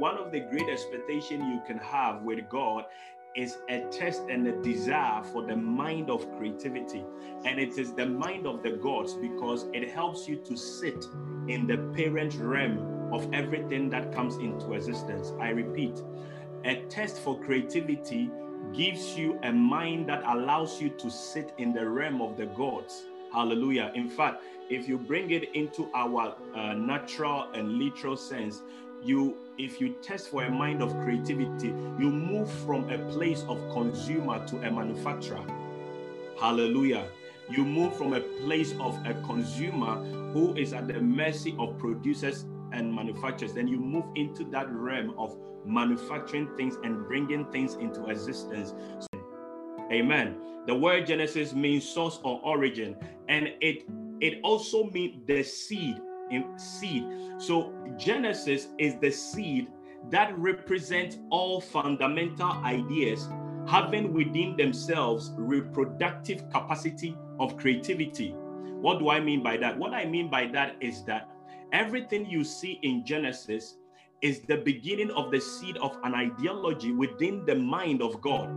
one of the great expectations you can have with God is a test and a desire for the mind of creativity. And it is the mind of the gods because it helps you to sit in the parent realm of everything that comes into existence. I repeat, a test for creativity gives you a mind that allows you to sit in the realm of the gods. Hallelujah. In fact, if you bring it into our uh, natural and literal sense, you if you test for a mind of creativity you move from a place of consumer to a manufacturer. Hallelujah. You move from a place of a consumer who is at the mercy of producers and manufacturers. Then you move into that realm of manufacturing things and bringing things into existence. Amen. The word genesis means source or origin and it it also means the seed in seed. So Genesis is the seed that represents all fundamental ideas having within themselves reproductive capacity of creativity. What do I mean by that? What I mean by that is that everything you see in Genesis is the beginning of the seed of an ideology within the mind of God,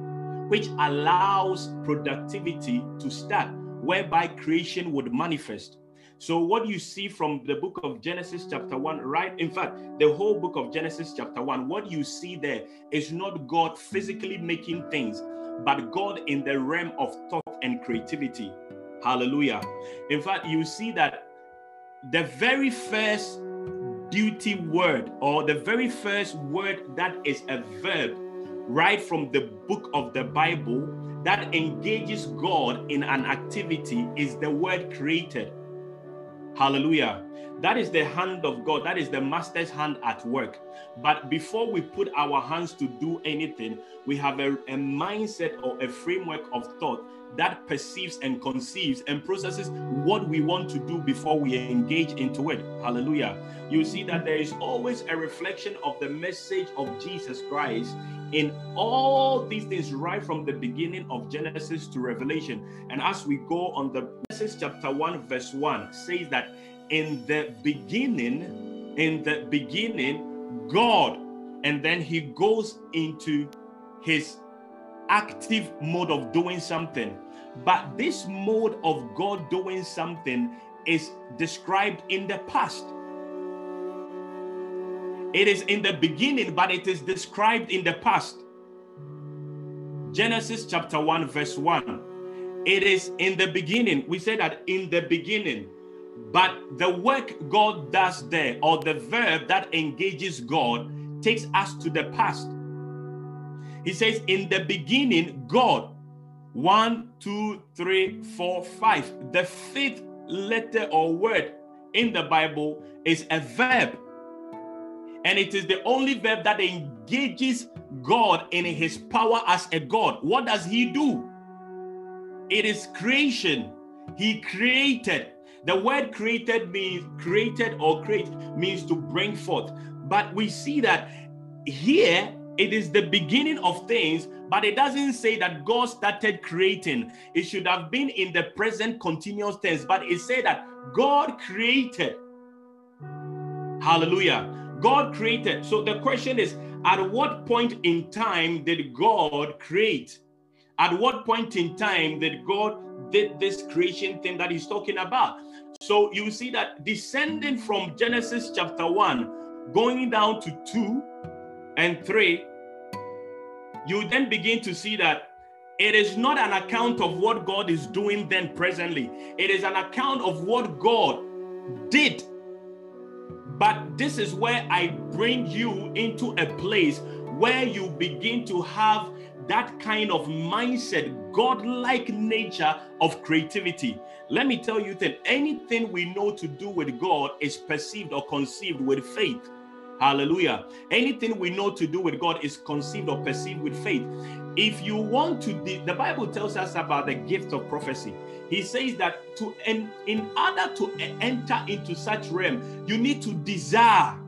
which allows productivity to start, whereby creation would manifest. So, what you see from the book of Genesis, chapter 1, right? In fact, the whole book of Genesis, chapter 1, what you see there is not God physically making things, but God in the realm of thought and creativity. Hallelujah. In fact, you see that the very first duty word, or the very first word that is a verb, right from the book of the Bible, that engages God in an activity is the word created. Hallelujah. That is the hand of God. That is the master's hand at work. But before we put our hands to do anything, we have a, a, mindset or a framework of thought that perceives and conceives and processes what we want to do before we engage into it. Hallelujah. You see that there is always a reflection of the message of Jesus Christ in all these things right from the beginning of Genesis to Revelation. And as we go on the Genesis chapter 1 verse 1 says that in the beginning in the beginning God and then he goes into his active mode of doing something. But this mode of God doing something is described in the past. It is in the beginning, but it is described in the past. Genesis chapter 1, verse 1. It is in the beginning. We say that in the beginning. But the work God does there, or the verb that engages God, takes us to the past. He says, In the beginning, God. One, two, three, four, five. The fifth letter or word in the Bible is a verb. And it is the only verb that engages God in his power as a God. What does he do? It is creation. He created. The word created means created or create means to bring forth. But we see that here it is the beginning of things, but it doesn't say that God started creating. It should have been in the present continuous tense, but it said that God created. Hallelujah. God created. So the question is at what point in time did God create? At what point in time did God did this creation thing that he's talking about? So you see that descending from Genesis chapter 1 going down to 2 and 3 you then begin to see that it is not an account of what God is doing then presently. It is an account of what God did but this is where I bring you into a place where you begin to have that kind of mindset, God like nature of creativity. Let me tell you that anything we know to do with God is perceived or conceived with faith. Hallelujah. Anything we know to do with God is conceived or perceived with faith. If you want to, the Bible tells us about the gift of prophecy. He says that to in, in order to enter into such realm, you need to desire.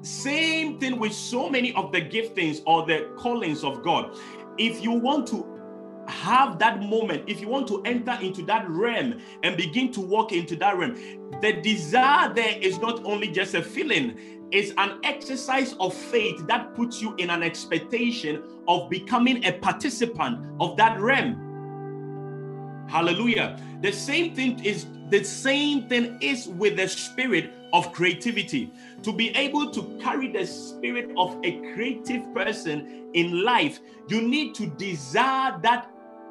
Same thing with so many of the giftings or the callings of God. If you want to have that moment, if you want to enter into that realm and begin to walk into that realm, the desire there is not only just a feeling, it's an exercise of faith that puts you in an expectation of becoming a participant of that realm. Hallelujah. The same thing is the same thing is with the spirit of creativity. To be able to carry the spirit of a creative person in life, you need to desire that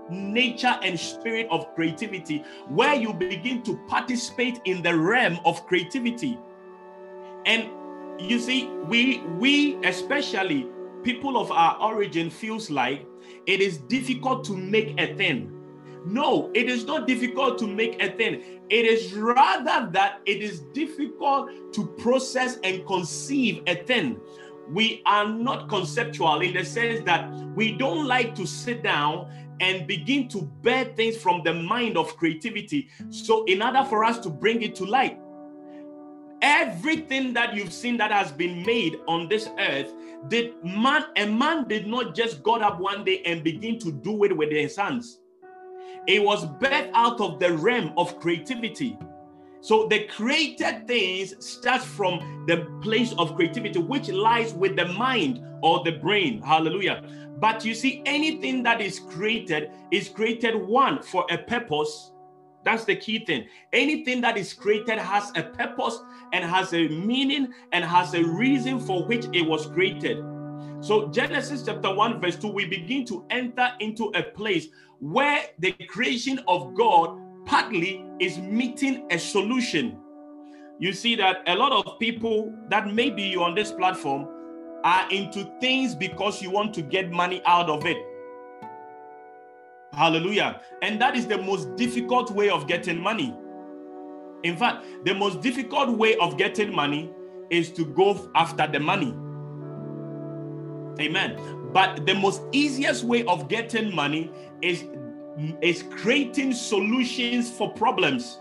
nature and spirit of creativity where you begin to participate in the realm of creativity. And you see, we we especially people of our origin feels like it is difficult to make a thing. No, it is not difficult to make a thing. It is rather that it is difficult to process and conceive a thing. We are not conceptual in the sense that we don't like to sit down and begin to bear things from the mind of creativity. So, in order for us to bring it to light, everything that you've seen that has been made on this earth did man a man did not just got up one day and begin to do it with his hands. It was birthed out of the realm of creativity. So the created things starts from the place of creativity which lies with the mind or the brain. Hallelujah. But you see anything that is created is created one for a purpose. That's the key thing. Anything that is created has a purpose and has a meaning and has a reason for which it was created. So, Genesis chapter 1, verse 2, we begin to enter into a place where the creation of God partly is meeting a solution. You see that a lot of people that maybe you on this platform are into things because you want to get money out of it. Hallelujah. And that is the most difficult way of getting money. In fact, the most difficult way of getting money is to go after the money. Amen. But the most easiest way of getting money is, is creating solutions for problems.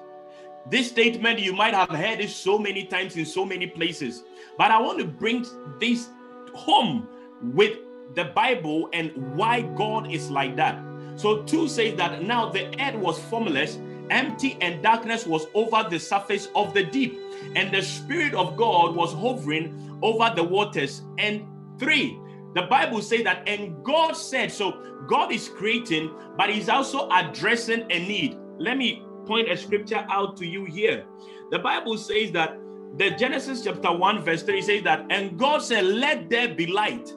This statement, you might have heard it so many times in so many places. But I want to bring this home with the Bible and why God is like that. So 2 says that now the earth was formless, empty, and darkness was over the surface of the deep, and the Spirit of God was hovering over the waters. And 3, the Bible says that, and God said, so God is creating, but He's also addressing a need. Let me point a scripture out to you here. The Bible says that the Genesis chapter 1, verse 3 says that, and God said, Let there be light,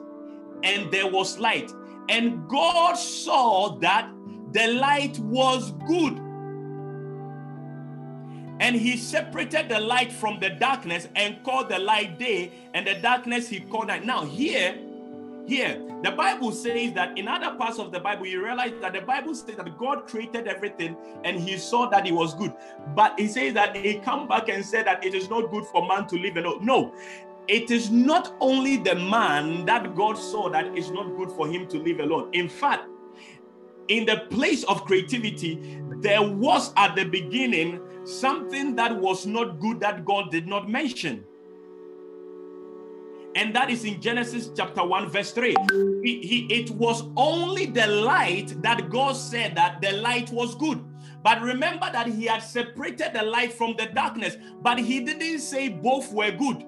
and there was light. And God saw that the light was good. And he separated the light from the darkness and called the light day, and the darkness he called night. Now, here, here, the Bible says that in other parts of the Bible, you realize that the Bible says that God created everything and he saw that it was good. But he says that he come back and said that it is not good for man to live alone. No, it is not only the man that God saw that it's not good for him to live alone. In fact, in the place of creativity, there was at the beginning something that was not good that God did not mention. And that is in Genesis chapter 1, verse 3. He, he, it was only the light that God said that the light was good. But remember that he had separated the light from the darkness, but he didn't say both were good.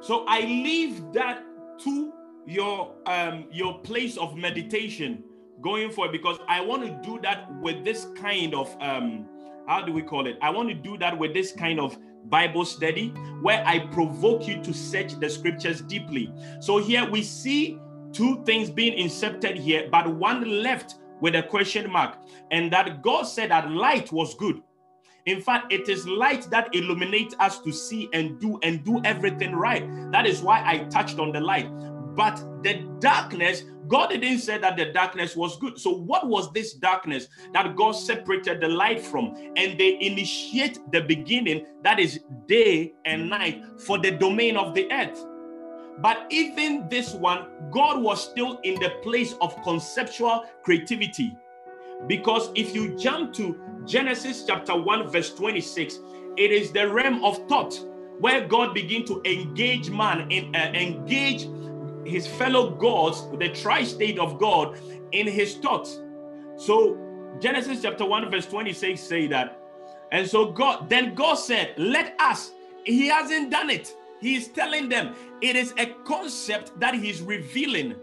So I leave that to your um your place of meditation going for it because I want to do that with this kind of um how do we call it? I want to do that with this kind of Bible study where I provoke you to search the scriptures deeply. So here we see two things being inserted here, but one left with a question mark, and that God said that light was good. In fact, it is light that illuminates us to see and do and do everything right. That is why I touched on the light. But the darkness, God didn't say that the darkness was good. So, what was this darkness that God separated the light from? And they initiate the beginning, that is day and night, for the domain of the earth. But even this one, God was still in the place of conceptual creativity. Because if you jump to Genesis chapter 1, verse 26, it is the realm of thought where God began to engage man in uh, engage his fellow gods, the tri-state of God, in his thoughts. So Genesis chapter 1, verse 26 say that. And so God, then God said, Let us. He hasn't done it. He's telling them it is a concept that he's revealing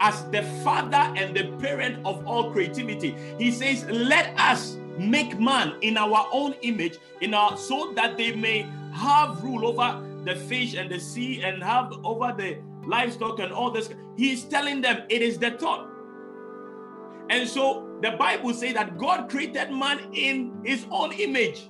as the father and the parent of all creativity. He says, Let us make man in our own image, in our so that they may have rule over the fish and the sea and have over the livestock and all this. He's telling them it is the thought. And so the Bible says that God created man in his own image.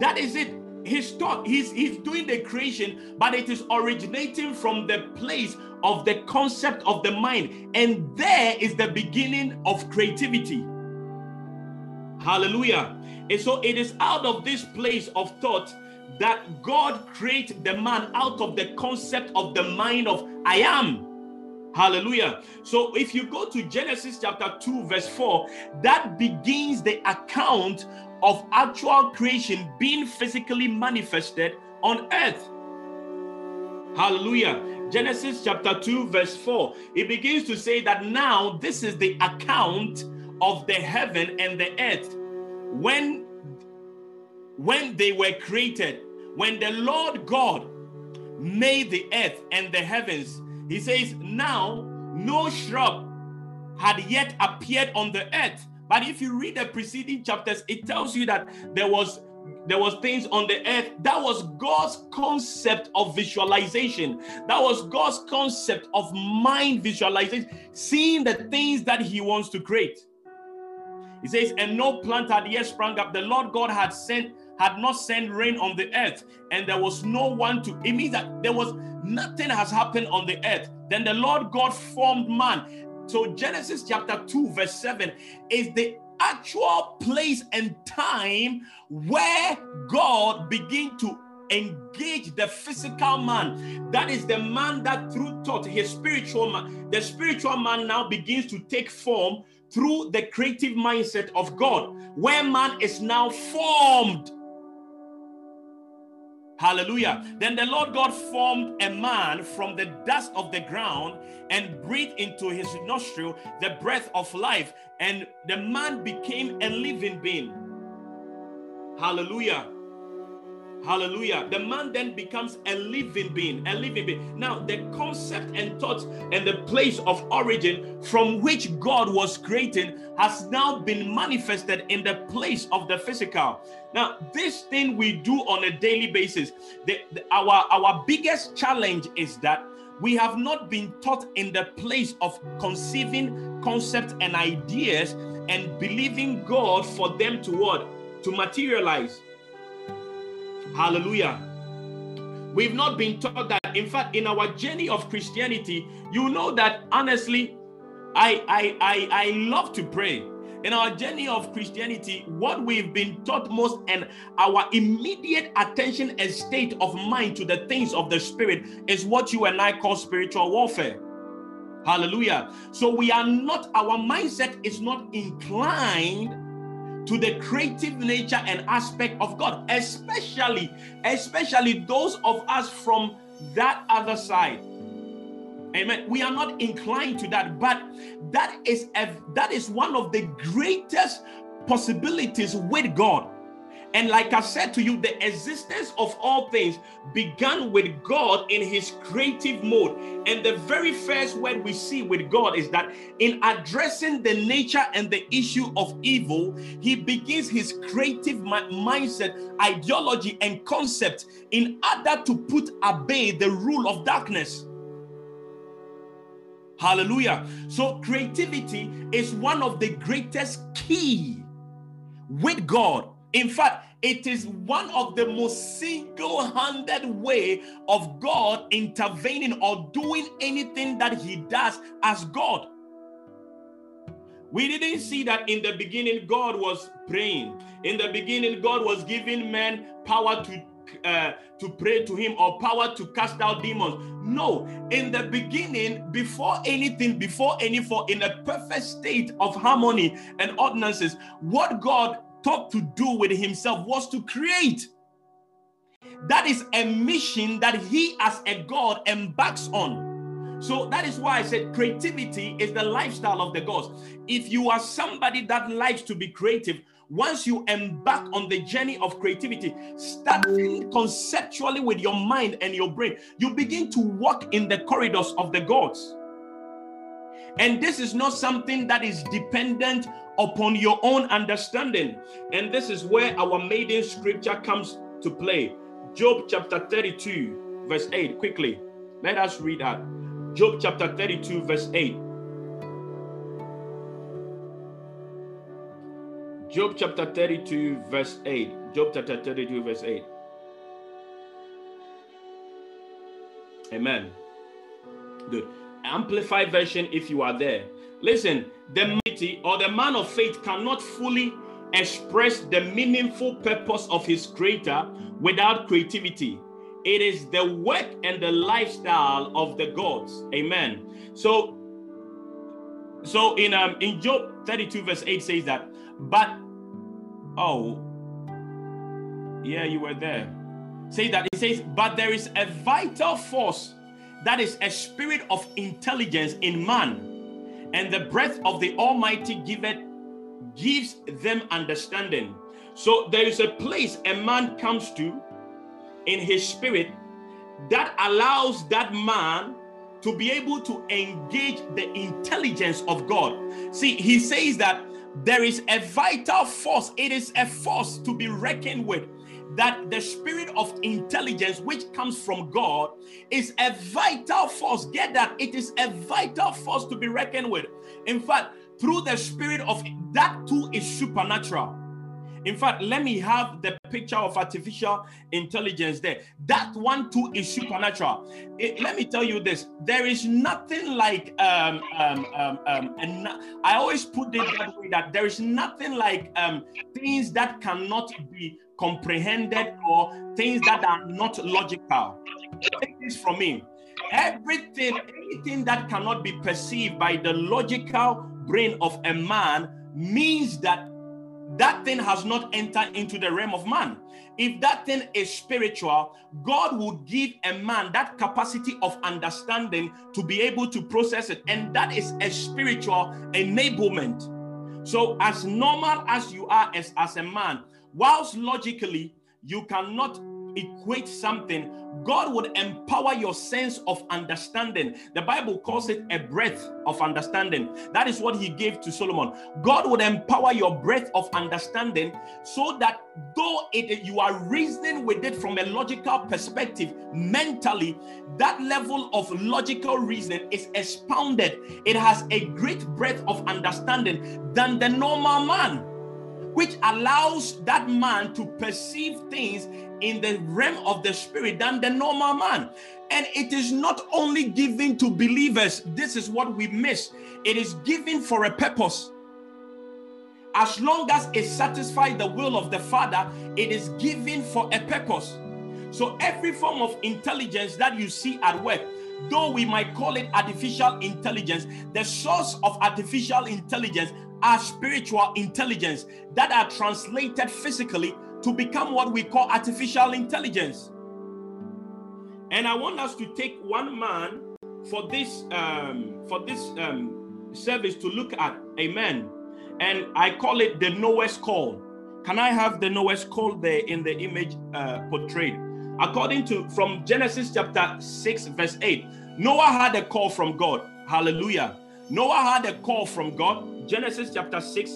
That is it. His thought, he's, he's doing the creation, but it is originating from the place of the concept of the mind. And there is the beginning of creativity. Hallelujah. And so it is out of this place of thought that God creates the man out of the concept of the mind of I am. Hallelujah. So if you go to Genesis chapter 2, verse 4, that begins the account of actual creation being physically manifested on earth. Hallelujah. Genesis chapter 2, verse 4, it begins to say that now this is the account of the heaven and the earth when when they were created when the lord god made the earth and the heavens he says now no shrub had yet appeared on the earth. But if you read the preceding chapters it tells you that there was there was things on the earth. That was god's concept of visualization. That was god's concept of mind visualization seeing the things that he wants to create. He says, and no plant had yet sprung up. The Lord God had sent, had not sent rain on the earth, and there was no one to. It means that there was nothing has happened on the earth. Then the Lord God formed man. So Genesis chapter 2, verse 7 is the actual place and time where God began to engage the physical man. That is the man that through thought, his spiritual man, the spiritual man now begins to take form through the creative mindset of God, where man is now formed. Hallelujah. Then the Lord God formed a man from the dust of the ground and breathed into his nostril the breath of life, and the man became a living being. Hallelujah. Hallelujah. The man then becomes a living being, a living being. Now, the concept and thought and the place of origin from which God was creating has now been manifested in the place of the physical. Now, this thing we do on a daily basis, the, the, our, our biggest challenge is that we have not been taught in the place of conceiving concepts and ideas and believing God for them to what? To materialize. Hallelujah. We've not been taught that. In fact, in our journey of Christianity, you know that honestly, I I I, I love to pray. In our journey of Christianity, what we've been taught most and our immediate attention and state of mind to the things of the spirit is what you and I call spiritual warfare. Hallelujah. So we are not, our mindset is not inclined to the creative nature and aspect of God, especially, especially those of us from that other side. Amen. We are not inclined to that, but that is a, that is one of the greatest possibilities with God. And like I said to you, the existence of all things began with God in his creative mode. And the very first word we see with God is that in addressing the nature and the issue of evil, he begins his creative mindset, ideology, and concept in order to put at bay the rule of darkness. Hallelujah. So creativity is one of the greatest key with God in fact, it is one of the most single-handed way of God intervening or doing anything that he does as God. We didn't see that in the beginning God was praying. In the beginning God was giving men power to uh, to pray to him or power to cast out demons. No, in the beginning, before anything, before any for in a perfect state of harmony and ordinances, what God thought to do with himself was to create. That is a mission that he, as a God, embarks on. So that is why I said creativity is the lifestyle of the gods. If you are somebody that likes to be creative, once you embark on the journey of creativity, starting conceptually with your mind and your brain, you begin to walk in the corridors of the gods. And this is not something that is dependent upon your own understanding. And this is where our maiden scripture comes to play. Job chapter 32, verse 8. Quickly, let us read that. Job chapter 32, verse 8. Job chapter 32, verse 8. Job chapter 32, verse 8. Amen. Good. Amplified version if you are there. Listen, the mighty or the man of faith cannot fully express the meaningful purpose of his creator without creativity. It is the work and the lifestyle of the gods. Amen. So, so in um in Job 32 verse 8 says that, but oh yeah, you were there. Say that it says, but there is a vital force that is a spirit of intelligence in man, and the breath of the Almighty giveth gives them understanding. So there is a place a man comes to in his spirit that allows that man to be able to engage the intelligence of God. See, he says that there is a vital force, it is a force to be reckoned with that the spirit of intelligence which comes from God is a vital force. Get that? It is a vital force to be reckoned with. In fact, through the spirit of that too is supernatural. In fact, let me have the picture of artificial intelligence there. That one too is supernatural. It, let me tell you this: there is nothing like um, um, um, um, and I always put it that way that there is nothing like um, things that cannot be comprehended or things that are not logical. Take this from me. Everything, anything that cannot be perceived by the logical brain of a man means that that thing has not entered into the realm of man. If that thing is spiritual, God would give a man that capacity of understanding to be able to process it. And that is a spiritual enablement. So, as normal as you are as, as a man, whilst logically you cannot equate something, God would empower your sense of understanding. The Bible calls it a breath of understanding. That is what he gave to Solomon. God would empower your breath of understanding so that though it, you are reasoning with it from a logical perspective, mentally, that level of logical reasoning is expounded. It has a great breadth of understanding than the normal man which allows that man to perceive things in the realm of the spirit than the normal man. And it is not only given to believers, this is what we miss. It is given for a purpose. As long as it satisfies the will of the Father, it is given for a purpose. So every form of intelligence that you see at work, though we might call it artificial intelligence, the source of artificial intelligence are spiritual intelligence that are translated physically to become what we call artificial intelligence. And I want us to take one man for this um, for this um, service to look at. Amen. And I call it the Noah's call. Can I have the Noah's call there in the image uh, portrayed? According to from Genesis chapter 6, verse 8, Noah had a call from God. Hallelujah. Noah had a call from God. Genesis chapter 6,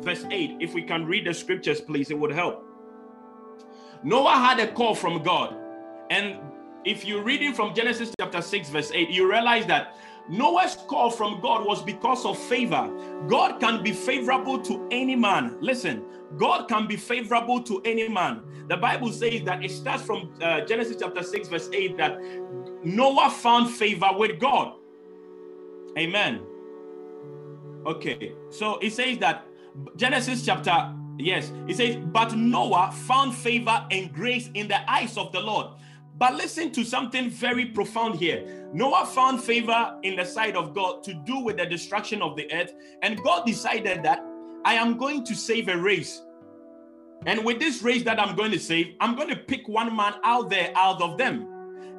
verse 8. If we can read the scriptures, please, it would help. Noah had a call from God. And if you're reading from Genesis chapter 6, verse 8, you realize that Noah's call from God was because of favor. God can be favorable to any man. Listen, God can be favorable to any man. The Bible says that it starts from uh, Genesis chapter 6, verse 8, that Noah found favor with God. Amen. Okay, so it says that Genesis chapter, yes, it says, but Noah found favor and grace in the eyes of the Lord. But listen to something very profound here. Noah found favor in the sight of God to do with the destruction of the earth, and God decided that I am going to save a race. And with this race that I'm going to save, I'm going to pick one man out there out of them.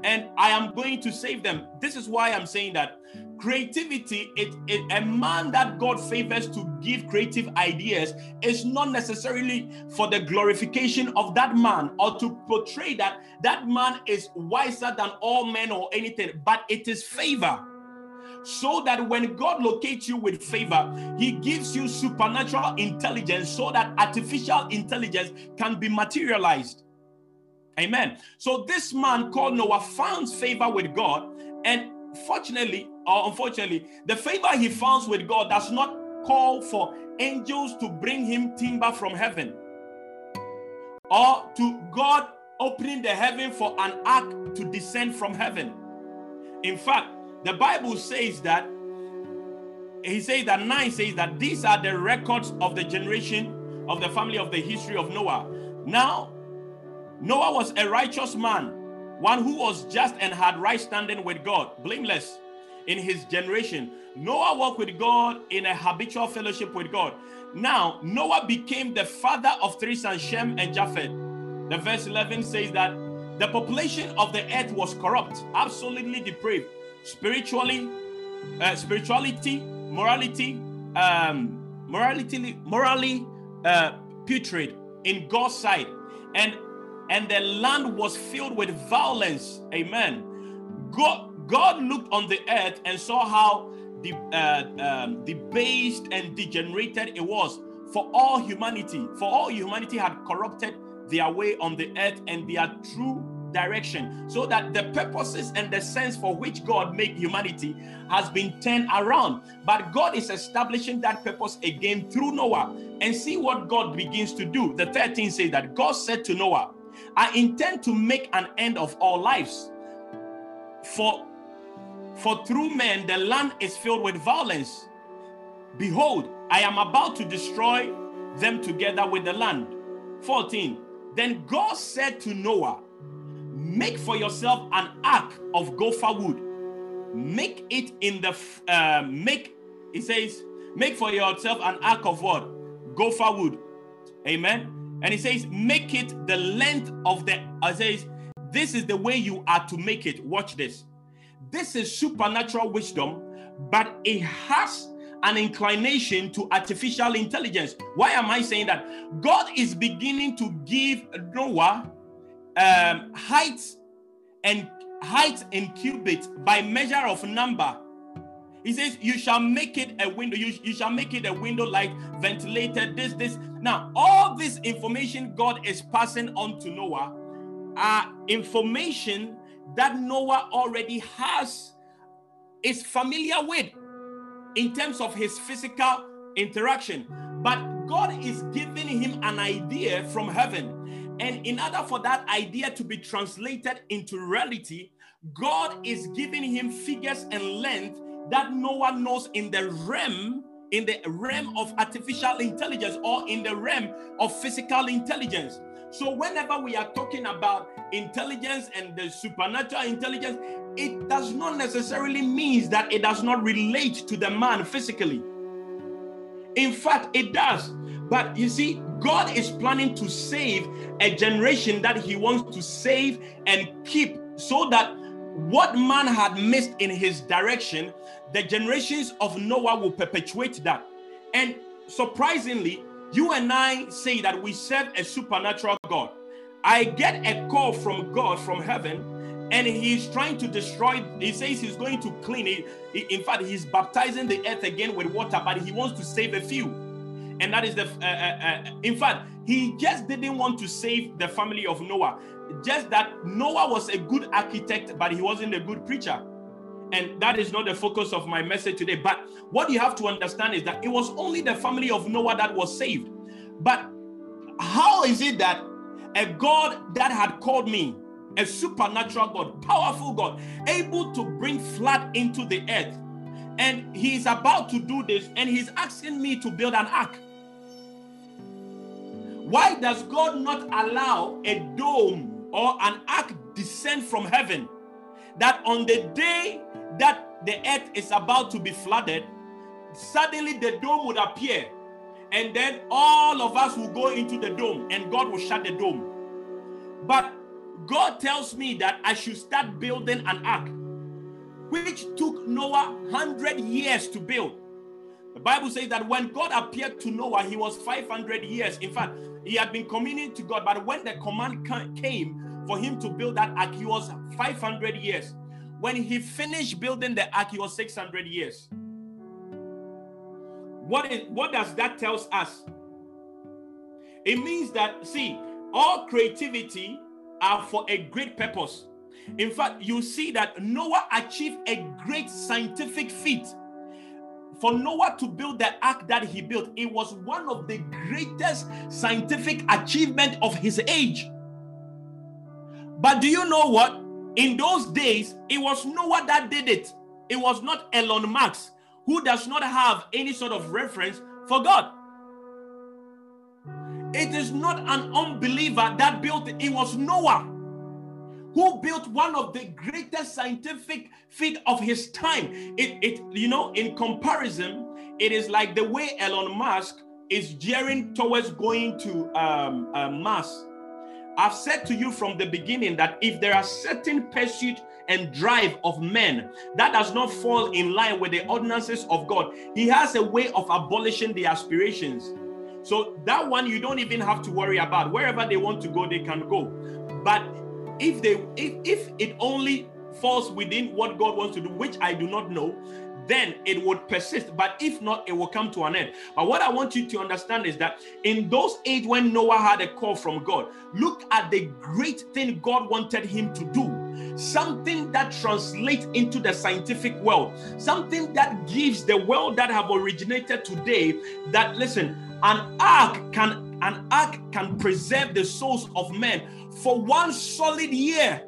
And I am going to save them. This is why I'm saying that creativity, it, it, a man that God favors to give creative ideas is not necessarily for the glorification of that man or to portray that that man is wiser than all men or anything, but it is favor so that when God locates you with favor, He gives you supernatural intelligence so that artificial intelligence can be materialized. Amen. So this man called Noah found favor with God, and fortunately or unfortunately, the favor he found with God does not call for angels to bring him timber from heaven or to God opening the heaven for an ark to descend from heaven. In fact, the Bible says that he says that 9 says that these are the records of the generation of the family of the history of Noah. Now, Noah was a righteous man, one who was just and had right standing with God, blameless in his generation. Noah walked with God in a habitual fellowship with God. Now, Noah became the father of three sons, Shem and Japheth. The verse 11 says that the population of the earth was corrupt, absolutely depraved spiritually, uh, spirituality, morality, um, morality, morally uh, putrid in God's sight, and and the land was filled with violence. Amen. God, God looked on the earth and saw how the, uh, um, debased and degenerated it was for all humanity. For all humanity had corrupted their way on the earth, and their true direction so that the purposes and the sense for which God made humanity has been turned around. But God is establishing that purpose again through Noah. And see what God begins to do. The 13 says that God said to Noah, I intend to make an end of all lives. For, for through men the land is filled with violence. Behold, I am about to destroy them together with the land. 14. Then God said to Noah, Make for yourself an ark of gopher wood. Make it in the uh, make. He says, make for yourself an ark of what? Gopher wood. Amen. And he says, make it the length of the. Uh, says, this is the way you are to make it. Watch this. This is supernatural wisdom, but it has an inclination to artificial intelligence. Why am I saying that? God is beginning to give Noah um, height and height in cubits by measure of number. He says, You shall make it a window, you, you shall make it a window like ventilated, this, this. Now, all this information God is passing on to Noah are information that Noah already has, is familiar with in terms of his physical interaction. But God is giving him an idea from heaven and in order for that idea to be translated into reality, God is giving him figures and length that no one knows in the realm in the realm of artificial intelligence or in the realm of physical intelligence. So whenever we are talking about intelligence and the supernatural intelligence, it does not necessarily mean that it does not relate to the man physically. In fact, it does. But you see, God is planning to save a generation that He wants to save and keep so that what man had missed in his direction, the generations of Noah will perpetuate that. And surprisingly, you and I say that we serve a supernatural God. I get a call from God from heaven, and he's trying to destroy. He says he's going to clean it. In fact, he's baptizing the earth again with water, but he wants to save a few and that is the uh, uh, uh, in fact he just didn't want to save the family of noah just that noah was a good architect but he wasn't a good preacher and that is not the focus of my message today but what you have to understand is that it was only the family of noah that was saved but how is it that a god that had called me a supernatural god powerful god able to bring flood into the earth. And he's about to do this and he's asking me to build an ark. Why does God not allow a dome or an ark descend from heaven? That on the day that the earth is about to be flooded, suddenly the dome would appear. And then all of us will go into the dome and God will shut the dome. But God tells me that I should start building an ark, which took Noah 100 years to build. The Bible says that when God appeared to Noah, he was 500 years. In fact, he had been communing to God, but when the command came for him to build that ark, he was 500 years. When he finished building the ark, he was 600 years. What, is, what does that tells us? It means that, see, all creativity are for a great purpose. In fact, you see that Noah achieved a great scientific feat. For Noah to build the ark that he built, it was one of the greatest scientific achievement of his age. But do you know what? In those days, it was Noah that did it. It was not Elon Musk, who does not have any sort of reference for God. It is not an unbeliever that built it, it was Noah who built one of the greatest scientific feat of his time. It, it, you know, in comparison, it is like the way Elon Musk is gearing towards going to um, uh, Mars. I've said to you from the beginning that if there are certain pursuit and drive of men that does not fall in line with the ordinances of God, He has a way of abolishing the aspirations. So that one you don't even have to worry about. Wherever they want to go, they can go. But if they if, if it only falls within what God wants to do, which I do not know, then it would persist. But if not, it will come to an end. But what I want you to understand is that in those age when Noah had a call from God, look at the great thing God wanted him to do. Something that translates into the scientific world, something that gives the world that have originated today that listen, an ark can an ark can preserve the souls of men for one solid year.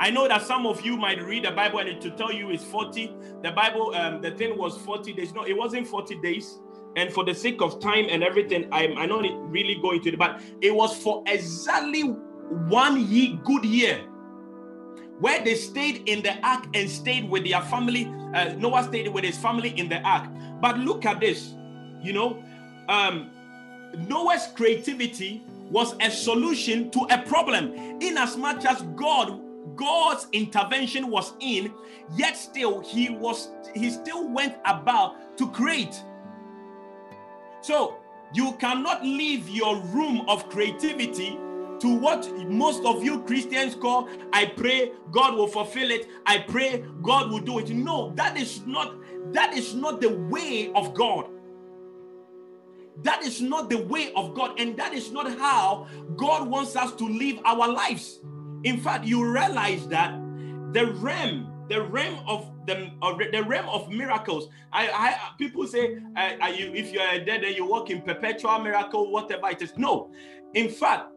I know that some of you might read the Bible and to tell you it's 40. The Bible, um, the thing was 40 days. No, it wasn't 40 days. And for the sake of time and everything, I'm I not really going to it, but it was for exactly one year, good year, where they stayed in the ark and stayed with their family. Uh, Noah stayed with his family in the ark. But look at this, you know, um, Noah's creativity was a solution to a problem, in as much as God God's intervention was in, yet still he was he still went about to create. So you cannot leave your room of creativity to what most of you Christians call I pray God will fulfill it. I pray God will do it. No, that is not that is not the way of God. That is not the way of God, and that is not how God wants us to live our lives. In fact, you realize that the realm, the realm of the, uh, the realm of miracles. I, I people say, uh, you, if you are dead, then you walk in perpetual miracle, whatever it is. No, in fact,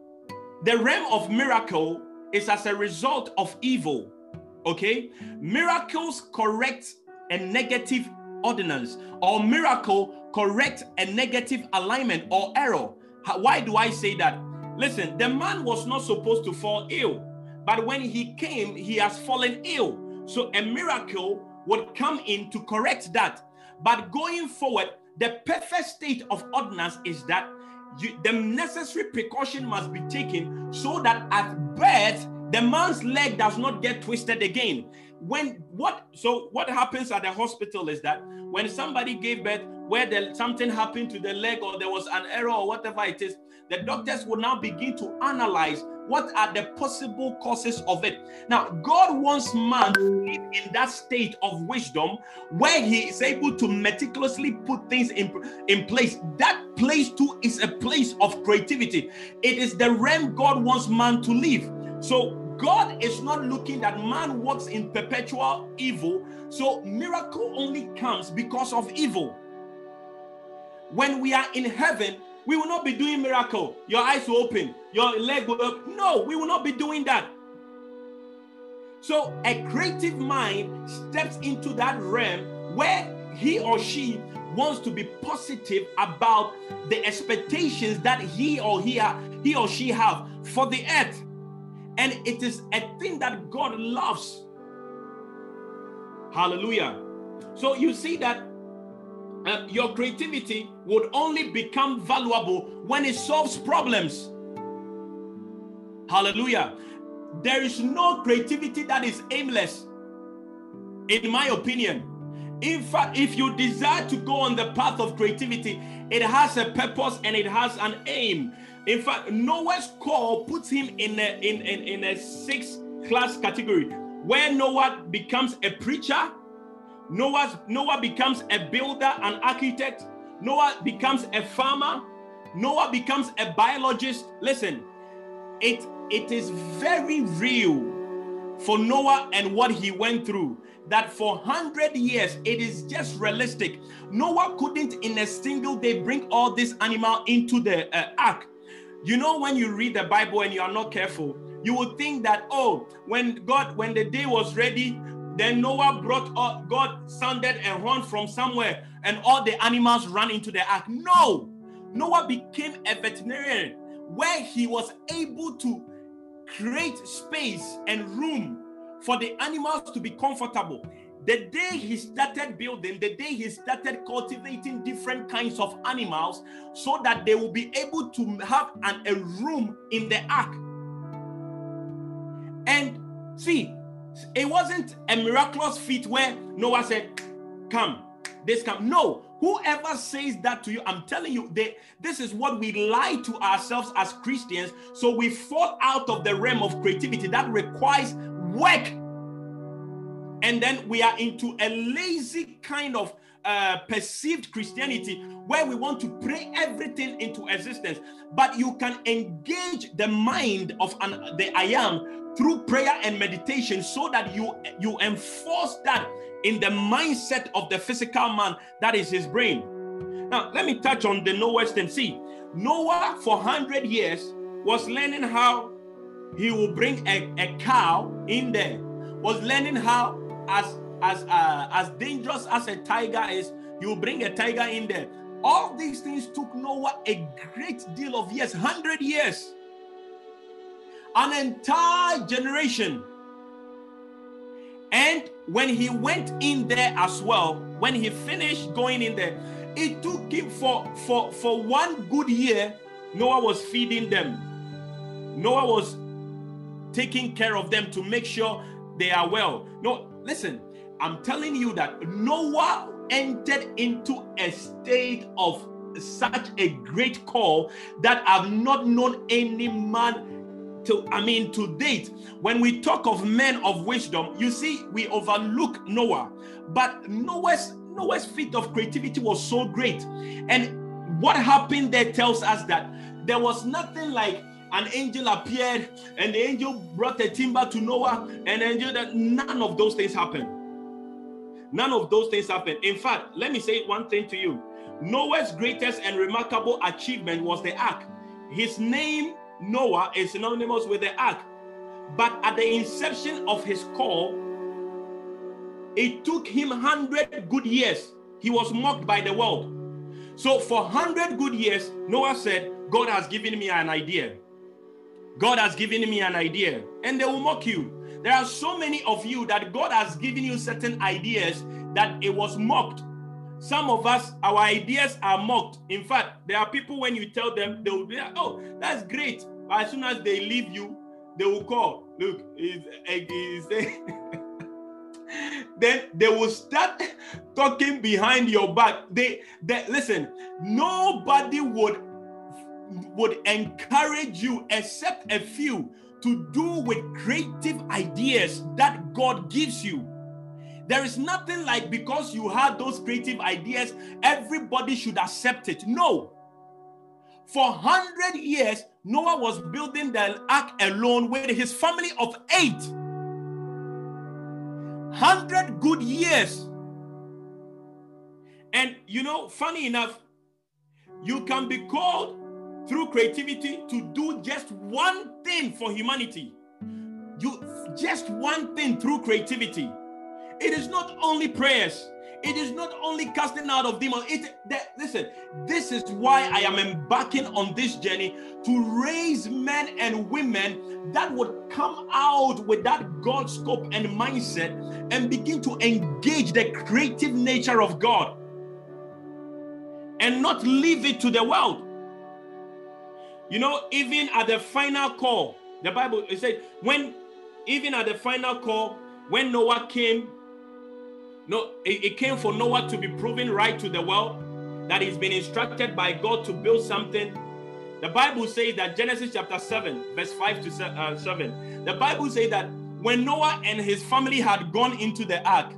the realm of miracle is as a result of evil. Okay, miracles correct a negative ordinance, or miracle correct a negative alignment or error. Why do I say that? Listen, the man was not supposed to fall ill. But when he came, he has fallen ill. So a miracle would come in to correct that. But going forward, the perfect state of ordinance is that you, the necessary precaution must be taken so that at birth, the man's leg does not get twisted again. When what so what happens at the hospital is that when somebody gave birth, where the, something happened to the leg or there was an error or whatever it is, the doctors will now begin to analyze what are the possible causes of it. Now, God wants man to live in that state of wisdom where he is able to meticulously put things in, in place. That place too is a place of creativity. It is the realm God wants man to live. So God is not looking that man walks in perpetual evil. So miracle only comes because of evil. When we are in heaven, we will not be doing miracle. Your eyes will open, your leg will open. No, we will not be doing that. So a creative mind steps into that realm where he or she wants to be positive about the expectations that he or he, he or she have for the earth. And it is a thing that God loves. Hallelujah. So you see that uh, your creativity would only become valuable when it solves problems. Hallelujah. There is no creativity that is aimless, in my opinion. In fact, if you desire to go on the path of creativity, it has a purpose and it has an aim. In fact, Noah's call puts him in a in, in, in a sixth class category. Where Noah becomes a preacher, Noah, Noah becomes a builder, an architect, Noah becomes a farmer, Noah becomes a biologist. Listen, it it is very real for Noah and what he went through that for 100 years it is just realistic. Noah couldn't in a single day bring all this animal into the uh, ark you know when you read the bible and you are not careful you would think that oh when god when the day was ready then noah brought uh, god sounded a horn from somewhere and all the animals ran into the ark no noah became a veterinarian where he was able to create space and room for the animals to be comfortable. The day he started building, the day he started cultivating different kinds of animals so that they will be able to have an, a room in the ark. And see, it wasn't a miraculous feat where Noah said, Come, this come. No, Whoever says that to you, I'm telling you, they, this is what we lie to ourselves as Christians. So we fall out of the realm of creativity that requires work. And then we are into a lazy kind of uh, perceived Christianity where we want to pray everything into existence. But you can engage the mind of an, the I am through prayer and meditation so that you, you enforce that in the mindset of the physical man that is his brain. Now, let me touch on the Noah's and see. Noah, for 100 years, was learning how he will bring a, a cow in there, was learning how, as, as, uh, as dangerous as a tiger is, you bring a tiger in there. All these things took Noah a great deal of years, 100 years. An entire generation and when he went in there as well, when he finished going in there, it took him for for for one good year. Noah was feeding them. Noah was taking care of them to make sure they are well. No, listen, I'm telling you that Noah entered into a state of such a great call that I've not known any man to I mean to date, when we talk of men of wisdom, you see, we overlook Noah, but Noah's Noah's feat of creativity was so great. And what happened there tells us that there was nothing like an angel appeared and the angel brought a timber to Noah and angel that none of those things happened. None of those things happened. In fact, let me say one thing to you. Noah's greatest and remarkable achievement was the ark. His name Noah is synonymous with the ark. But at the inception of his call, it took him 100 good years. He was mocked by the world. So for 100 good years, Noah said, God has given me an idea. God has given me an idea. And they will mock you. There are so many of you that God has given you certain ideas that it was mocked. Some of us, our ideas are mocked. In fact, there are people when you tell them, they will be like, oh, that's great. But as soon as they leave you, they will call. Look, is then they will start talking behind your back. They, they listen, nobody would would encourage you except a few to do with creative ideas that God gives you. There is nothing like because you had those creative ideas, everybody should accept it. No. For 100 years, Noah was building the ark alone with his family of eight. 100 good years. And you know, funny enough, you can be called through creativity to do just one thing for humanity. You just one thing through creativity. It is not only prayers. It is not only casting out of demons. It that, listen, this is why I am embarking on this journey to raise men and women that would come out with that God scope and mindset and begin to engage the creative nature of God. and not leave it to the world. You know, even at the final call, the Bible it said when even at the final call, when Noah came, no, it, it came for Noah to be proven right to the world, that he's been instructed by God to build something. The Bible says that Genesis chapter 7, verse 5 to uh, 7. The Bible says that when Noah and his family had gone into the ark,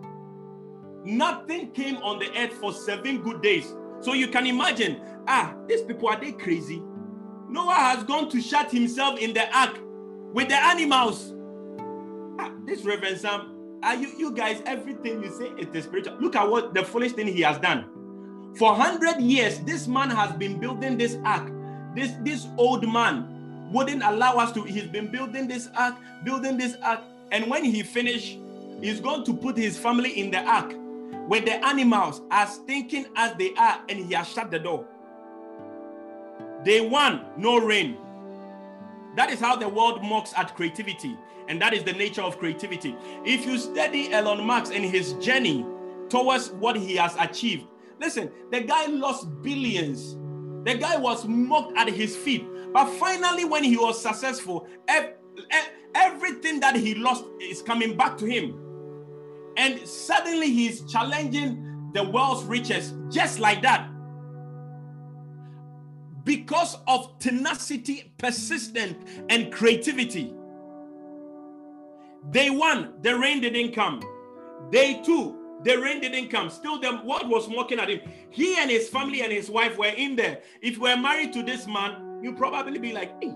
nothing came on the earth for seven good days. So you can imagine, ah, these people are they crazy? Noah has gone to shut himself in the ark with the animals. Ah, this Reverend Sam, are you you guys everything you say it is spiritual? Look at what the foolish thing he has done. For hundred years, this man has been building this ark. This this old man wouldn't allow us to. He's been building this ark, building this ark, and when he finished, he's going to put his family in the ark with the animals as thinking as they are, and he has shut the door. Day one, no rain. That is how the world mocks at creativity. And that is the nature of creativity. If you study Elon Musk and his journey towards what he has achieved, listen, the guy lost billions. The guy was mocked at his feet. But finally, when he was successful, everything that he lost is coming back to him. And suddenly he's challenging the world's riches just like that because of tenacity, persistence, and creativity. Day one, the rain didn't come. Day two, the rain didn't come. Still, the world was mocking at him. He and his family and his wife were in there. If you were married to this man, you'd probably be like, hey,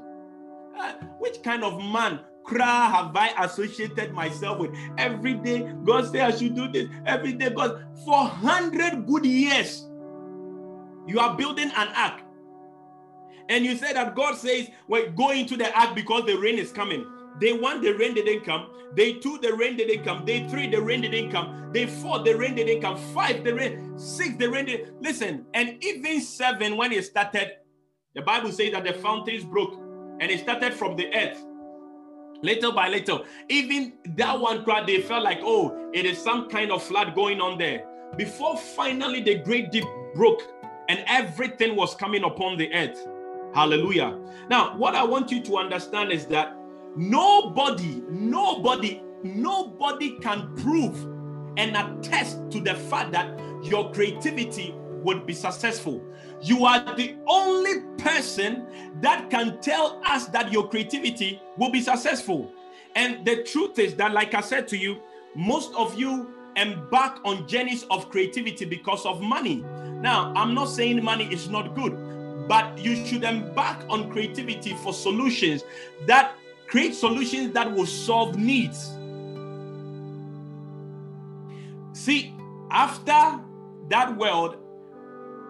uh, which kind of man cry have I associated myself with? Every day, God say I should do this. Every day, God, for hundred good years, you are building an ark. And you say that God says, well, go into the ark because the rain is coming. Day one, the rain didn't come. Day two, the rain didn't come. Day three, the rain didn't come. Day four, the rain didn't come. Five, the rain. Six, the rain didn't. Listen, and even seven, when it started, the Bible says that the fountains broke and it started from the earth. Little by little, even that one crowd, they felt like, oh, it is some kind of flood going on there. Before finally the great deep broke and everything was coming upon the earth. Hallelujah. Now, what I want you to understand is that nobody, nobody, nobody can prove and attest to the fact that your creativity would be successful. You are the only person that can tell us that your creativity will be successful. And the truth is that, like I said to you, most of you embark on journeys of creativity because of money. Now, I'm not saying money is not good, but you should embark on creativity for solutions that create solutions that will solve needs. See, after that world,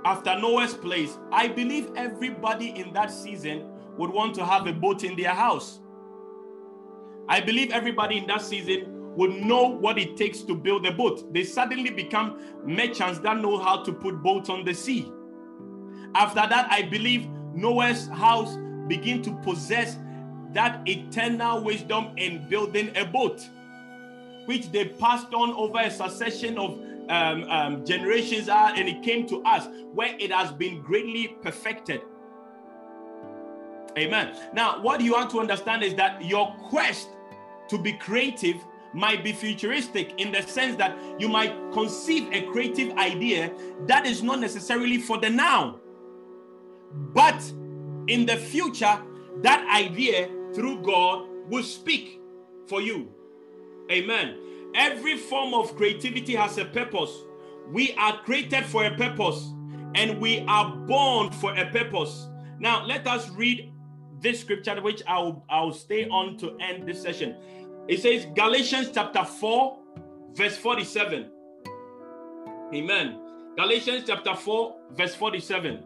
after Noah's place, I believe everybody in that season would want to have a boat in their house. I believe everybody in that season would know what it takes to build a boat. They suddenly become merchants that know how to put boats on the sea. After that, I believe Noah's house begin to possess that eternal wisdom in building a boat, which they passed on over a succession of um, um, generations, are, and it came to us where it has been greatly perfected. Amen. Now, what you want to understand is that your quest to be creative might be futuristic in the sense that you might conceive a creative idea that is not necessarily for the now. But in the future, that idea through God will speak for you. Amen. Every form of creativity has a purpose. We are created for a purpose and we are born for a purpose. Now, let us read this scripture, which I'll, I'll stay on to end this session. It says, Galatians chapter 4, verse 47. Amen. Galatians chapter 4, verse 47.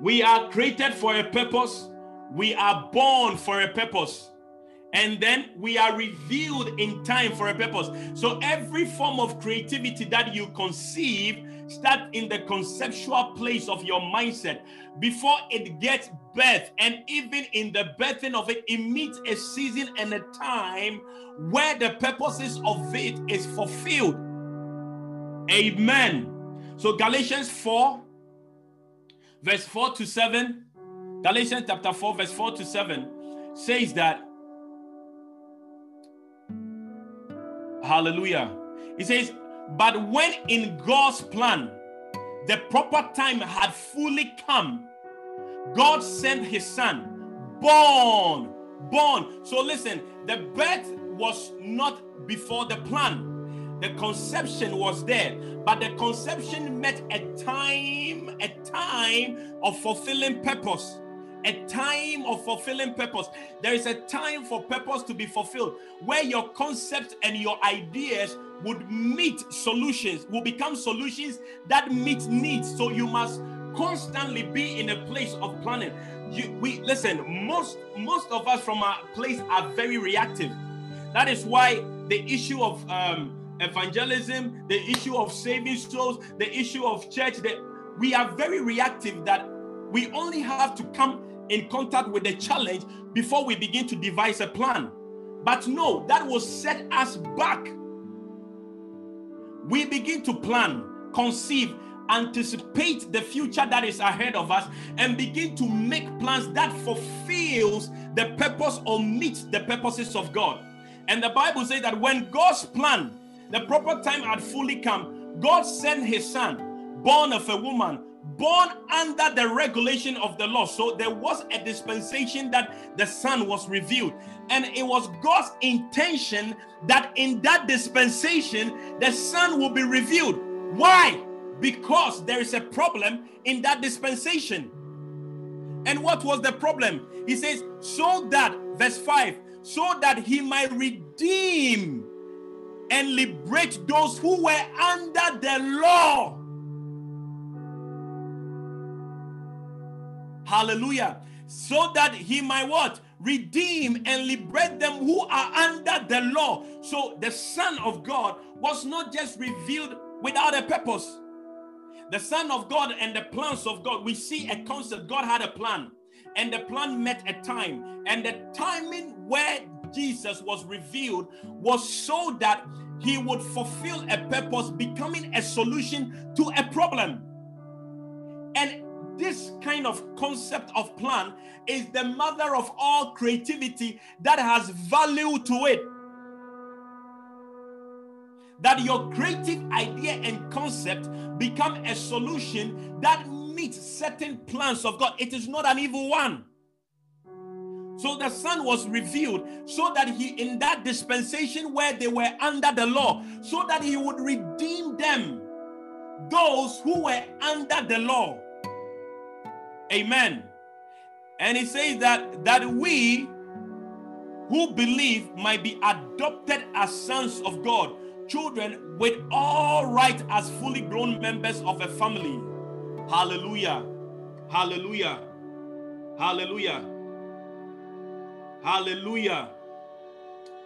We are created for a purpose. We are born for a purpose. And then we are revealed in time for a purpose. So every form of creativity that you conceive start in the conceptual place of your mindset before it gets birth and even in the birthing of it it meets a season and a time where the purposes of it is fulfilled amen So Galatians 4, verse 4 to 7, Galatians chapter 4, verse 4 to 7 says that, hallelujah. He says, but when in God's plan, the proper time had fully come, God sent his son, born, born. So listen, the birth was not before the plan. The conception was there, but the conception met a time, a time of fulfilling purpose. A time of fulfilling purpose. There is a time for purpose to be fulfilled where your concepts and your ideas would meet solutions, will become solutions that meet needs. So you must constantly be in a place of planning. You, we listen. Most most of us from our place are very reactive. That is why the issue of um, evangelism, the issue of saving souls, the issue of church, that we are very reactive. That we only have to come in contact with the challenge before we begin to devise a plan. But no, that will set us back. We begin to plan, conceive, anticipate the future that is ahead of us and begin to make plans that fulfills the purpose or meets the purposes of God. And the Bible says that when God's plan, the proper time had fully come, God sent his son, born of a woman, born under the regulation of the law. So there was a dispensation that the Son was revealed. And it was God's intention that in that dispensation, the Son will be revealed. Why? Because there is a problem in that dispensation. And what was the problem? He says, so that, verse 5, so that he might redeem and liberate those who were under the law Hallelujah. So that he might what? Redeem and liberate them who are under the law. So the Son of God was not just revealed without a purpose. The Son of God and the plans of God, we see a concept. God had a plan, and the plan met a time. And the timing where Jesus was revealed was so that he would fulfill a purpose, becoming a solution to a problem. And this kind of concept of plan is the mother of all creativity that has value to it. That your creative idea and concept become a solution that meets certain plans of God. It is not an evil one. So the Son was revealed so that he, in that dispensation where they were under the law, so that he would redeem them, those who were under the law. Amen. And he says that that we who believe might be adopted as sons of God, children with all right as fully grown members of a family. Hallelujah. Hallelujah. Hallelujah. Hallelujah.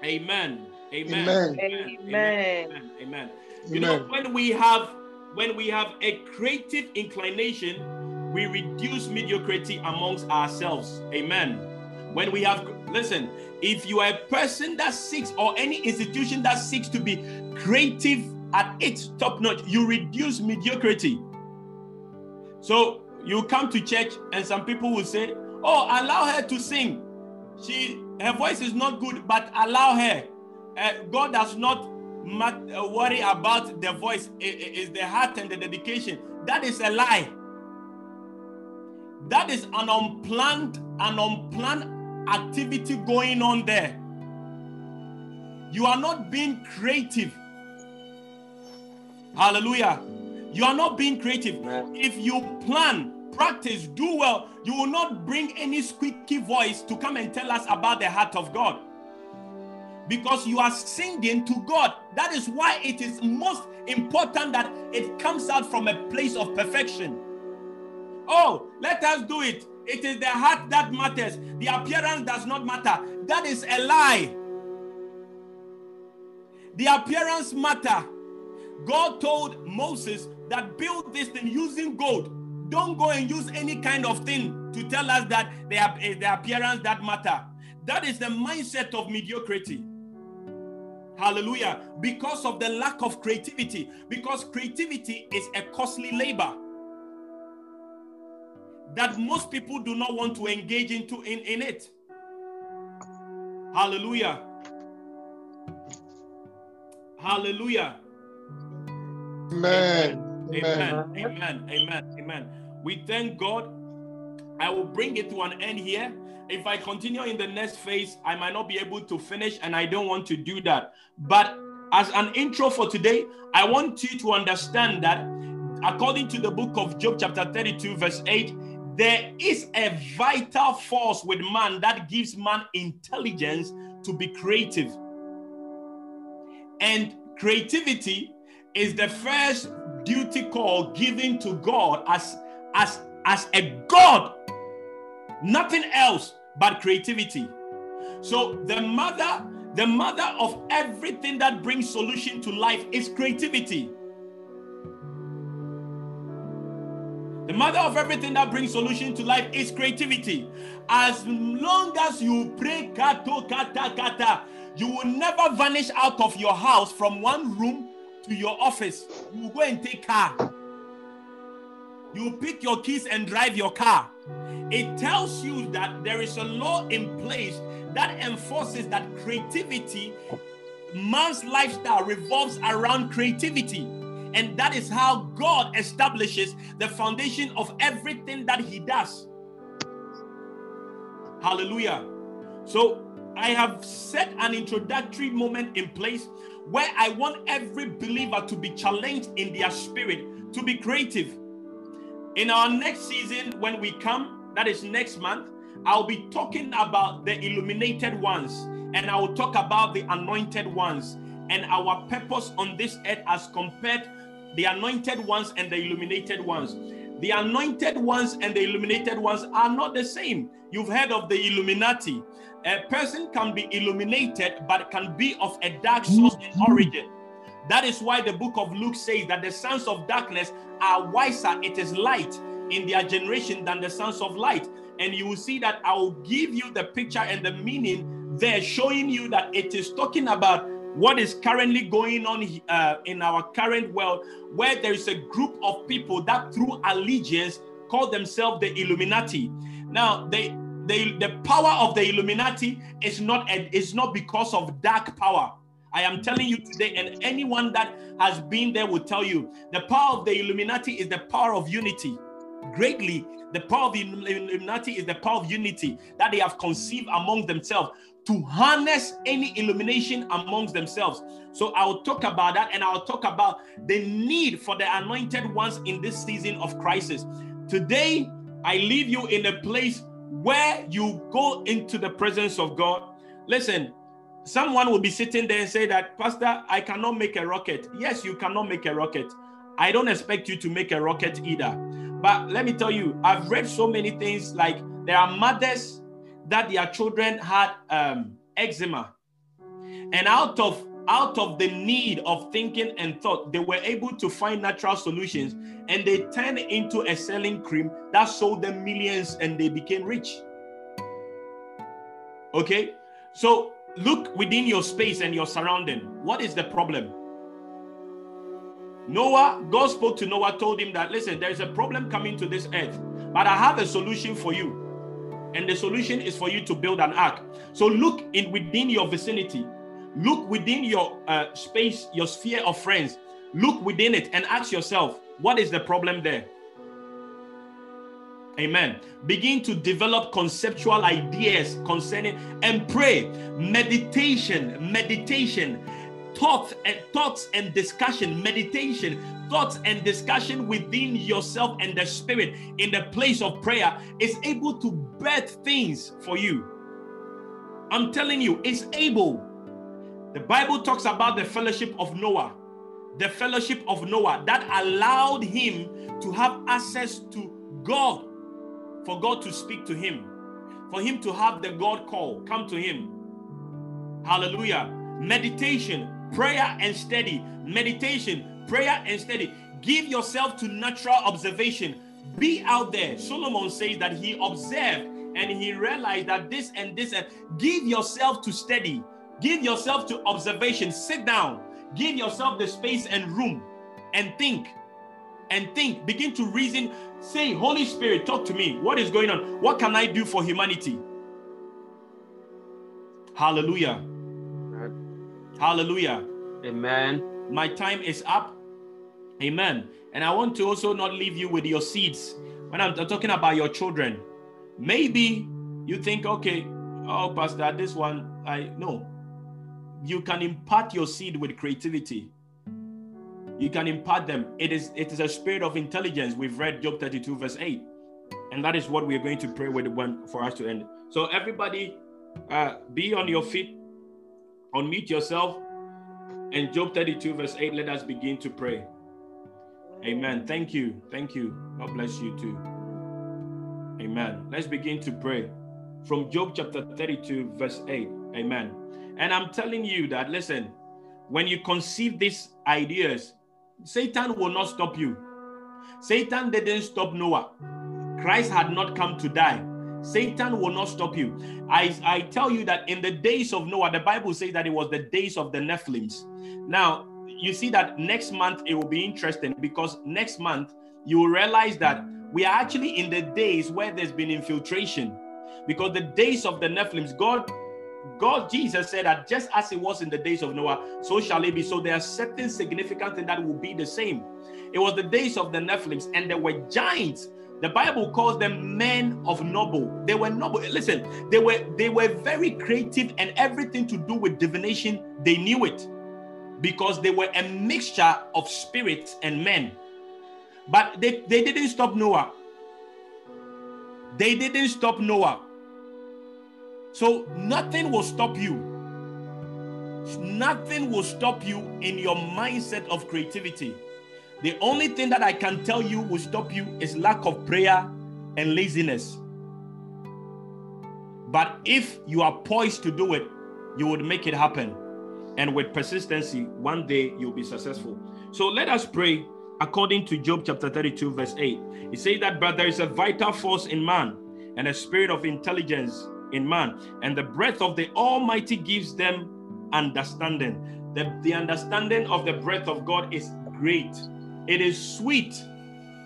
Amen. Amen. Amen. Amen. Amen. Amen. You know, when we have when we have a creative inclination, we reduce mediocrity amongst ourselves. Amen. When we have, listen, if you are a person that seeks or any institution that seeks to be creative at its top notch, you reduce mediocrity. So you come to church and some people will say, Oh, allow her to sing. She her voice is not good, but allow her. Uh, God does not uh, worry about the voice, it is the heart and the dedication. That is a lie. That is an unplanned, an unplanned activity going on there. You are not being creative. Hallelujah. You are not being creative. If you plan, practice, do well, you will not bring any squeaky voice to come and tell us about the heart of God. Because you are singing to God. That is why it is most important that it comes out from a place of perfection. Oh, let us do it. It is the heart that matters. The appearance does not matter. That is a lie. The appearance matter. God told Moses that build this thing using gold. Don't go and use any kind of thing to tell us that they are eh, the appearance that matter. That is the mindset of mediocrity. Hallelujah. Because of the lack of creativity. Because creativity is a costly labor that most people do not want to engage into in, in it. Hallelujah. Hallelujah. Amen. Amen. Amen. Amen. Amen. We thank God. I will bring it to an end here. If I continue in the next phase, I might not be able to finish, and I don't want to do that. But as an intro for today, I want you to understand that according to the book of Job, chapter 32, verse 8, there is a vital force with man that gives man intelligence to be creative. And creativity is the first duty call given to God as, as, as a God, nothing else but creativity. So the mother, the mother of everything that brings solution to life is creativity. The mother of everything that brings solution to life is creativity. As long as you pray kato kata kata, you will never vanish out of your house from one room to your office. You will go and take car. You pick your keys and drive your car. It tells you that there is a law in place that enforces that creativity, man's lifestyle revolves around creativity. And that is how God establishes the foundation of everything that He does. Hallelujah. So I have set an introductory moment in place where I want every believer to be challenged in their spirit to be creative. In our next season, when we come, that is next month, I'll be talking about the illuminated ones and I will talk about the anointed ones and our purpose on this earth as compared the anointed ones and the illuminated ones. The anointed ones and the illuminated ones are not the same. You've heard of the Illuminati. A person can be illuminated, but can be of a dark source in origin. That is why the book of Luke says that the sons of darkness are wiser, it is light in their generation than the sons of light. And you will see that I will give you the picture and the meaning there, showing you that it is talking about what is currently going on uh, in our current world, where there is a group of people that, through allegiance, call themselves the Illuminati. Now, they, they, the power of the Illuminati is not is not because of dark power. I am telling you today, and anyone that has been there will tell you the power of the Illuminati is the power of unity. Greatly, the power of the Illuminati is the power of unity that they have conceived among themselves to harness any illumination amongst themselves. So I'll talk about that and I'll talk about the need for the anointed ones in this season of crisis. Today, I leave you in a place where you go into the presence of God. Listen, someone will be sitting there and say that, Pastor, I cannot make a rocket. Yes, you cannot make a rocket. I don't expect you to make a rocket either. But let me tell you, I've read so many things like there are mothers that their children had um, eczema. And out of out of the need of thinking and thought, they were able to find natural solutions and they turned into a selling cream that sold them millions and they became rich. Okay, so look within your space and your surrounding. What is the problem? Noah, God spoke to Noah, told him that, listen, there is a problem coming to this earth, but I have a solution for you. And the solution is for you to build an ark. So look in within your vicinity. Look within your uh, space your sphere of friends. Look within it and ask yourself what is the problem there amen. Begin to develop conceptual ideas concerning and pray. Meditation meditation. Thoughts and thoughts and discussion meditation. Thoughts and discussion within yourself and the spirit in the place of prayer is able to birth things for you. I'm telling you, it's able. The Bible talks about the fellowship of Noah, the fellowship of Noah that allowed him to have access to God, for God to speak to him, for him to have the God call come to him. Hallelujah. Meditation, prayer, and study. Meditation, prayer and study. Give yourself to natural observation. Be out there. Solomon says that he observed and he realized that this and this and give yourself to study. Give yourself to observation. Sit down. Give yourself the space and room and think. And think. Begin to reason. Say, Holy Spirit, talk to me. What is going on? What can I do for humanity? Hallelujah. Hallelujah. Amen. My time is up. Amen. And I want to also not leave you with your seeds. When I'm talking about your children, maybe you think, okay, oh, Pastor, this one, I know. You can impart your seed with creativity. You can impart them. It is it is a spirit of intelligence. We've read Job 32, verse 8. And that is what we're going to pray with one for us to end. So everybody uh, be on your feet, unmute yourself. And Job 32, verse 8, let us begin to pray. Amen. Thank you. Thank you. God bless you too. Amen. Let's begin to pray from Job chapter 32, verse 8. Amen. And I'm telling you that, listen, when you conceive these ideas, Satan will not stop you. Satan didn't stop Noah. Christ had not come to die. Satan will not stop you. I, I tell you that in the days of Noah, the Bible says that it was the days of the Nephilims. Now, you see that next month it will be interesting because next month you will realize that we are actually in the days where there's been infiltration. Because the days of the Nephilims, God God, Jesus said that just as it was in the days of Noah, so shall it be. So there are certain significant things that will be the same. It was the days of the Nephilims, and there were giants. The Bible calls them men of noble. They were noble. Listen, they were they were very creative, and everything to do with divination, they knew it because they were a mixture of spirits and men. But they, they didn't stop Noah. They didn't stop Noah. So nothing will stop you. Nothing will stop you in your mindset of creativity. The only thing that I can tell you will stop you is lack of prayer and laziness. But if you are poised to do it, you would make it happen. And with persistency, one day you'll be successful. So let us pray according to Job chapter 32, verse 8. He says that, but there is a vital force in man and a spirit of intelligence in man, and the breath of the Almighty gives them understanding. The, the understanding of the breath of God is great, it is sweet,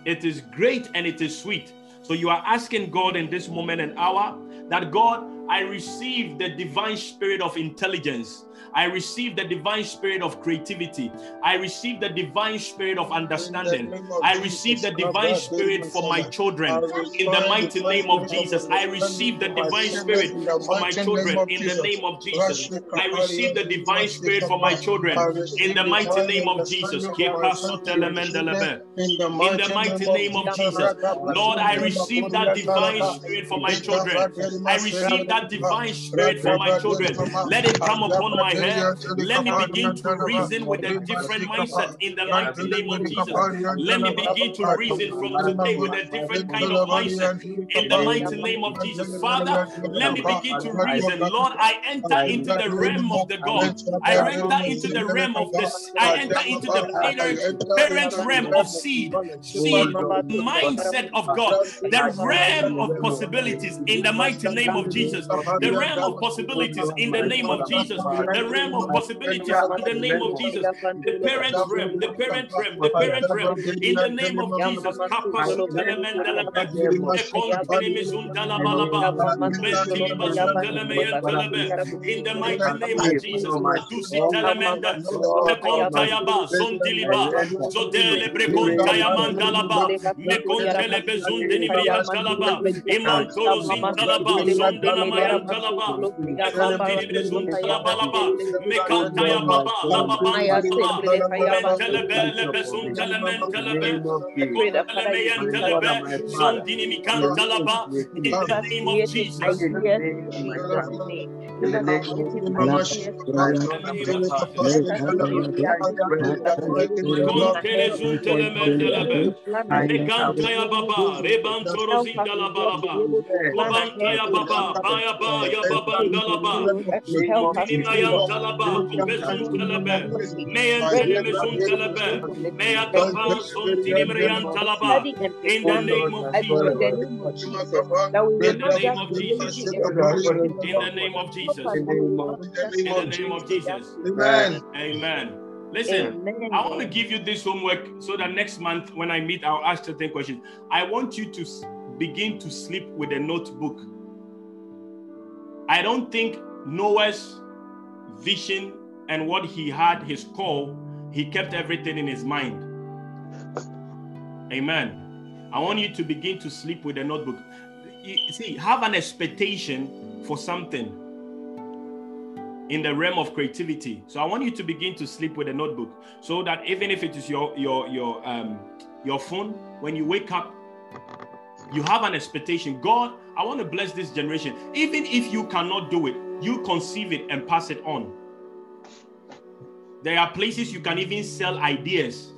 it is great, and it is sweet. So you are asking God in this moment and hour that God, I receive the divine spirit of intelligence. I receive the divine spirit of creativity. I receive the divine spirit of understanding. I receive the divine spirit for my children in the mighty name of Jesus. I receive the divine spirit for my children in the name of Jesus. I receive the divine spirit for my children in the mighty name of Jesus. In the mighty name of Jesus. Lord, I receive that divine spirit for my children. I receive that divine spirit for my children. Let it come upon my let me begin to reason with a different mindset in the mighty name of Jesus. Let me begin to reason from today with a different kind of mindset in the mighty name of Jesus. Father, let me begin to reason. Lord, I enter into the realm of the God. I enter into the realm of this. I enter into the parent, parent realm of seed, seed mindset of God, the realm of possibilities in the mighty name of Jesus. The realm of possibilities in the name of Jesus. The realm of possibilities in the name of Jesus. The parent realm, the parent realm, the parent realm in the name of Jesus. In the mighty name of Jesus. Tusi telemenda, Mekontayaba, Sondiliba, Zodele Brekontaya Mandalaba, Mekontele Bezundini Briantalaba, Imantoro Zintalaba, Sondana Mayantalaba, Mekontini Bezuntalaba, Mekantaya Baba, Mentelebe, Telebe, Mikantalaba, in the name of Jesus. Baba, Rebantoro Zindala Baba, Baba, Maya ba ya ba ba ndalaba. Inimaya talaba kubesun telebe. Meya telebe sun. Meya kapa sun tinimriyan talaba. In the name of Jesus. In the name of Jesus. In the name of Jesus. In the name of Jesus. Amen. Amen. Listen, Amen. I want to give you this homework so that next month when I meet, I'll ask certain questions. I want you to begin to sleep with a notebook. I don't think Noah's vision and what he had, his call, he kept everything in his mind. Amen. I want you to begin to sleep with a notebook. See, have an expectation for something in the realm of creativity. So I want you to begin to sleep with a notebook, so that even if it is your your your um your phone, when you wake up, you have an expectation. God, I want to bless this generation. Even if you cannot do it, you conceive it and pass it on. There are places you can even sell ideas.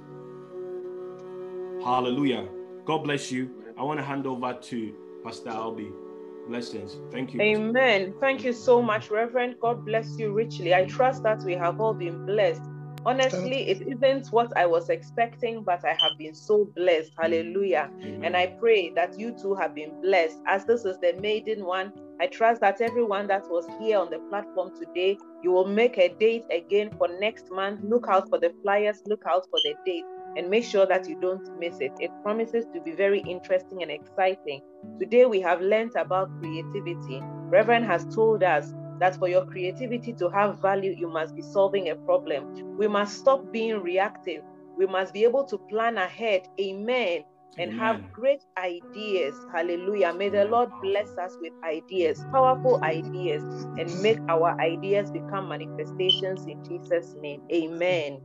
Hallelujah. God bless you. I want to hand over to Pastor Albi. Blessings. Thank you. Amen. Thank you so much, Reverend. God bless you richly. I trust that we have all been blessed. Honestly, it isn't what I was expecting, but I have been so blessed. Hallelujah. And I pray that you too have been blessed. As this is the maiden one, I trust that everyone that was here on the platform today, you will make a date again for next month. Look out for the flyers, look out for the date, and make sure that you don't miss it. It promises to be very interesting and exciting. Today, we have learnt about creativity. Reverend has told us that for your creativity to have value, you must be solving a problem. We must stop being reactive. We must be able to plan ahead. Amen and Amen. have great ideas. Hallelujah. May the Lord bless us with ideas, powerful ideas, and make our ideas become manifestations in Jesus' name. Amen.